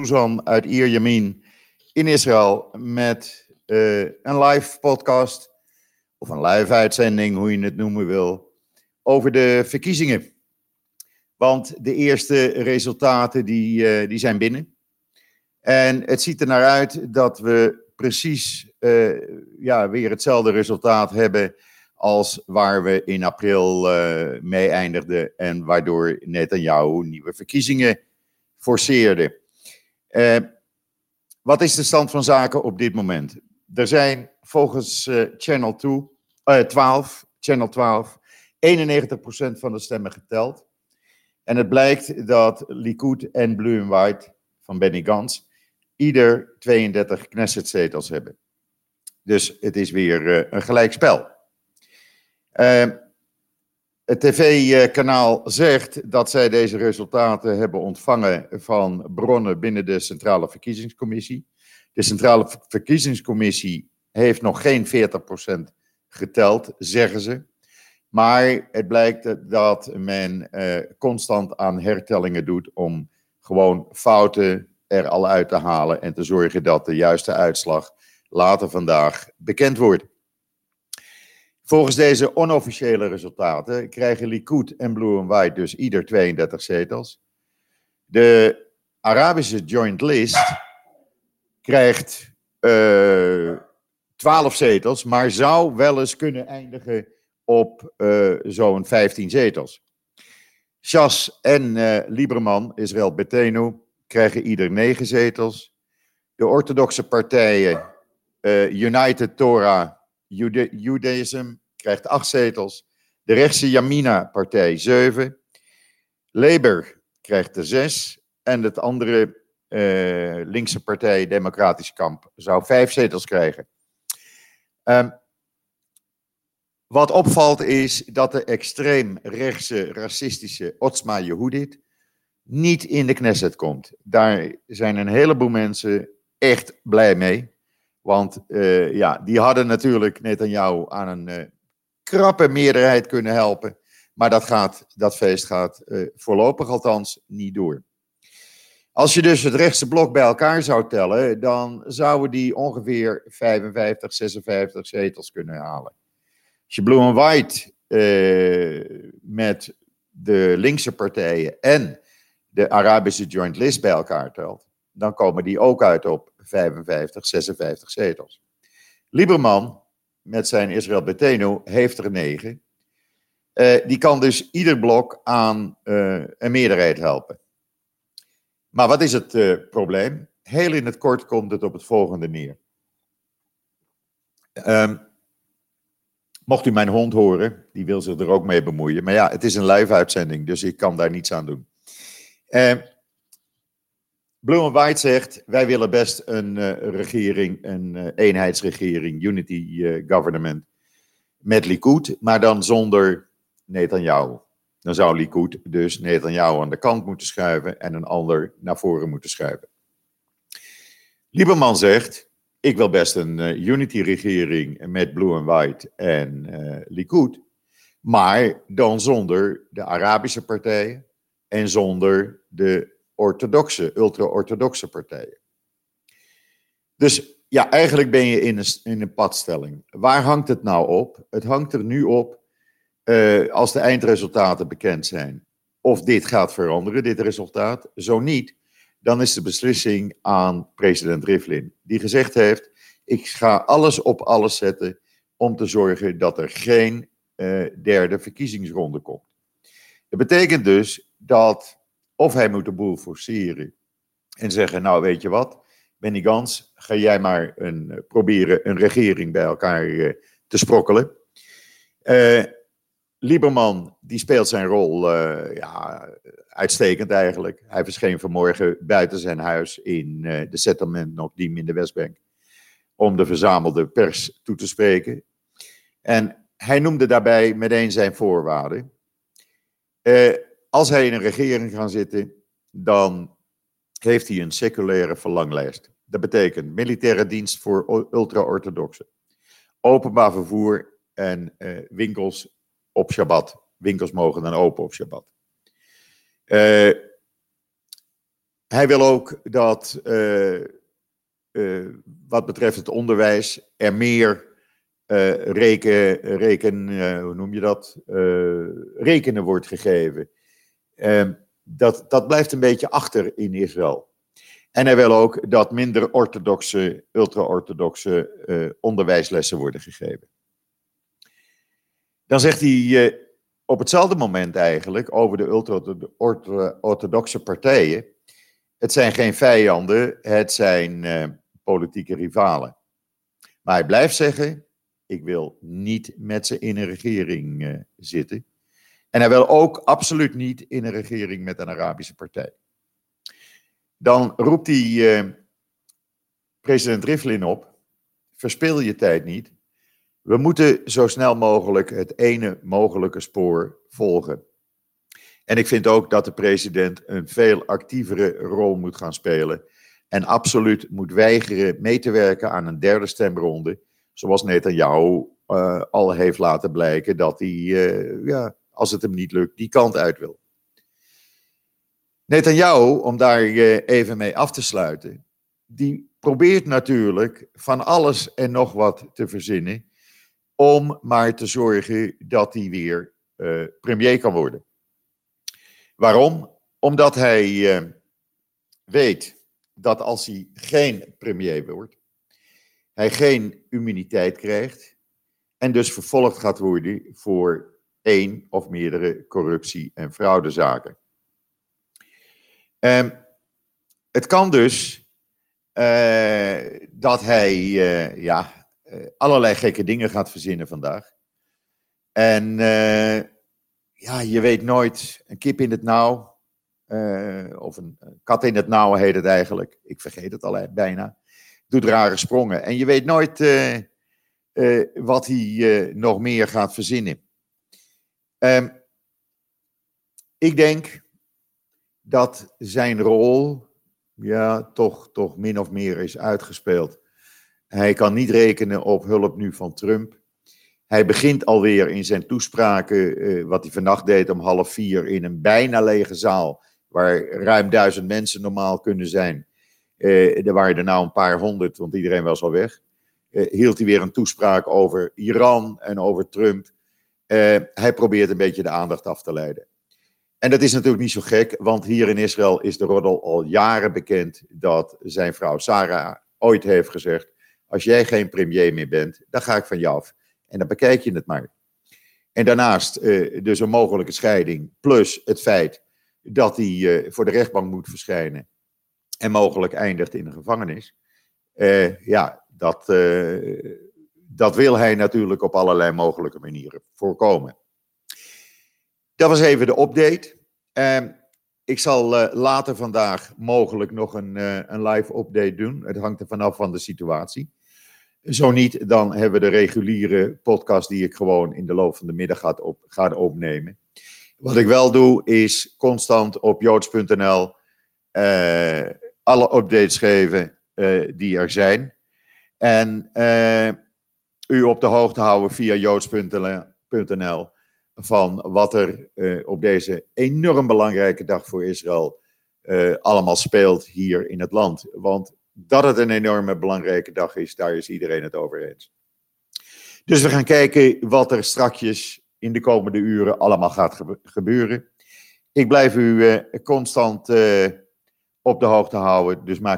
Suzan uit Ierjamin in Israël met uh, een live podcast of een live uitzending, hoe je het noemen wil, over de verkiezingen. Want de eerste resultaten die, uh, die zijn binnen. En het ziet er naar uit dat we precies uh, ja, weer hetzelfde resultaat hebben als waar we in april mee eindigden en waardoor Netanyahu nieuwe verkiezingen forceerde. Uh, wat is de stand van zaken op dit moment? Er zijn volgens uh, Channel 2, uh, 12, Channel 12, 91% van de stemmen geteld. En het blijkt dat Likud en Blue and White van Benny Gantz ieder 32 Knesset-zetels hebben. Dus het is weer uh, een gelijkspel. Het tv-kanaal zegt dat zij deze resultaten hebben ontvangen van bronnen binnen de Centrale Verkiezingscommissie. De Centrale Verkiezingscommissie heeft nog geen 40% geteld, zeggen ze. Maar het blijkt dat men eh, constant aan hertellingen doet om gewoon fouten er al uit te halen en te zorgen dat de juiste uitslag later vandaag bekend wordt. Volgens deze onofficiële resultaten krijgen Likud en Blue and White dus ieder 32 zetels. De Arabische Joint List krijgt uh, eh, 12 zetels, maar zou wel eens kunnen eindigen op uh, zo'n 15 zetels. Shas en uh, Lieberman, Israël Betenu, krijgen ieder 9 zetels. De orthodoxe partijen United Torah Judaism krijgt acht zetels. De rechtse Yamina-partij zeven. Labour krijgt er zes. En het andere uh, linkse partij, Democratisch Kamp, zou vijf zetels krijgen. Um, wat opvalt is dat de extreem rechtse, racistische Otsma Yehudit niet in de Knesset komt. Daar zijn een heleboel mensen echt blij mee. Want uh, ja, die hadden natuurlijk net aan jou aan een uh, krappe meerderheid kunnen helpen. Maar dat, gaat, dat feest gaat uh, voorlopig althans niet door. Als je dus het rechtse blok bij elkaar zou tellen, dan zouden die ongeveer 55, 56 zetels kunnen halen. Als je Blue and White met de linkse partijen en de Arabische Joint List bij elkaar telt, dan komen die ook uit op 55, 56 zetels. Lieberman, met zijn Israël Beteno, heeft er negen. Uh, die kan dus ieder blok aan uh, een meerderheid helpen. Maar wat is het uh, probleem? Heel in het kort komt het op het volgende neer. Um, mocht u mijn hond horen, die wil zich er ook mee bemoeien. Maar ja, het is een live uitzending, dus ik kan daar niets aan doen. Blue and White zegt, wij willen best een uh, regering, een uh, eenheidsregering, unity uh, government, met Likud, maar dan zonder Netanyahu. Dan zou Likud dus Netanyahu aan de kant moeten schuiven en een ander naar voren moeten schuiven. Lieberman zegt, ik wil best een unity-regering met Blue and White en Likud, maar dan zonder de Arabische partijen en zonder de orthodoxe, ultra-orthodoxe partijen. Dus ja, eigenlijk ben je in een, in een padstelling. Waar hangt het nou op? Het hangt er nu op uh, als de eindresultaten bekend zijn. Of dit gaat veranderen, dit resultaat. Zo niet, dan is de beslissing aan president Rivlin. Die gezegd heeft, ik ga alles op alles zetten om te zorgen dat er geen uh, derde verkiezingsronde komt. Dat betekent dus dat of hij moet de boel forceren en zeggen, nou weet je wat, Benny Gans, ga jij maar een, eh, proberen een regering bij elkaar uh, te sprokkelen. Uh, Lieberman, die speelt zijn rol ja, uitstekend eigenlijk. Hij verscheen vanmorgen buiten zijn huis in de settlement nog die in de Westbank. Om de verzamelde pers toe te spreken. En hij noemde daarbij meteen zijn voorwaarden als hij in een regering gaat zitten, dan heeft hij een seculaire verlanglijst. Dat betekent militaire dienst voor ultra-orthodoxen, openbaar vervoer en uh, winkels op Shabbat. Winkels mogen dan open op Shabbat. Uh, Hij wil ook dat, uh, wat betreft het onderwijs, er meer reken, reken hoe noem je dat? rekenen wordt gegeven. Ehm, dat, dat blijft een beetje achter in Israël. En hij wil ook dat minder orthodoxe, ultra-orthodoxe onderwijslessen worden gegeven. Dan zegt hij op hetzelfde moment eigenlijk over de ultra-orthodoxe partijen het zijn geen vijanden, het zijn uh, politieke rivalen. Maar hij blijft zeggen: ik wil niet met ze in een regering zitten. En hij wil ook absoluut niet in een regering met een Arabische partij. Dan roept hij uh, president Rivlin op: verspil je tijd niet. We moeten zo snel mogelijk het ene mogelijke spoor volgen. En ik vind ook dat de president een veel actievere rol moet gaan spelen. En absoluut moet weigeren mee te werken aan een derde stemronde. Zoals Netanyahu uh, al heeft laten blijken dat hij, uh, ja, als het hem niet lukt, die kant uit wil. Netanyahu, om daar uh, even mee af te sluiten, die probeert natuurlijk van alles en nog wat te verzinnen. Om maar te zorgen dat hij weer premier kan worden. Waarom? Omdat hij uh, weet dat als hij geen premier wordt, hij geen immuniteit krijgt en dus vervolgd gaat worden voor één of meerdere corruptie- en fraudezaken. Um, het kan dus uh, dat hij uh, ja, allerlei gekke dingen gaat verzinnen vandaag. En ja, je weet nooit, een kip in het nauw, of een kat in het nauw heet het eigenlijk. Ik vergeet het al bijna. Doet rare sprongen. En je weet nooit wat hij nog meer gaat verzinnen. Um, ik denk dat zijn rol, ja, toch, toch min of meer is uitgespeeld. Hij kan niet rekenen op hulp nu van Trump. Hij begint alweer in zijn toespraken, uh, wat hij vannacht deed om half vier, in een bijna lege zaal, waar ruim duizend mensen normaal kunnen zijn. Uh, er waren er nou een paar honderd, want iedereen was al weg. Uh, hield hij weer een toespraak over Iran en over Trump. Hij probeert een beetje de aandacht af te leiden. En dat is natuurlijk niet zo gek, want hier in Israël is de roddel al jaren bekend dat zijn vrouw Sarah ooit heeft gezegd: Als jij geen premier meer bent, dan ga ik van jou af. En dan bekijk je het maar. En daarnaast uh, dus een mogelijke scheiding, plus het feit dat hij uh, voor de rechtbank moet verschijnen en mogelijk eindigt in de gevangenis. Ja, dat, dat wil hij natuurlijk op allerlei mogelijke manieren voorkomen. Dat was even de update. Ehm, ik zal later vandaag mogelijk nog een, een live update doen. Het hangt er vanaf van de situatie. Zo niet, dan hebben we de reguliere podcast die ik gewoon in de loop van de middag ga, op, ga opnemen. Wat ik wel doe, is constant op joods.nl eh, alle updates geven die er zijn. En u op de hoogte houden via joods.nl van wat er op deze enorm belangrijke dag voor Israël allemaal speelt hier in het land. Want dat het een enorme belangrijke dag is, daar is iedereen het over eens. Dus we gaan kijken wat er strakjes in de komende uren allemaal gaat gebeuren. Ik blijf u uh, constant op de hoogte houden, dus maak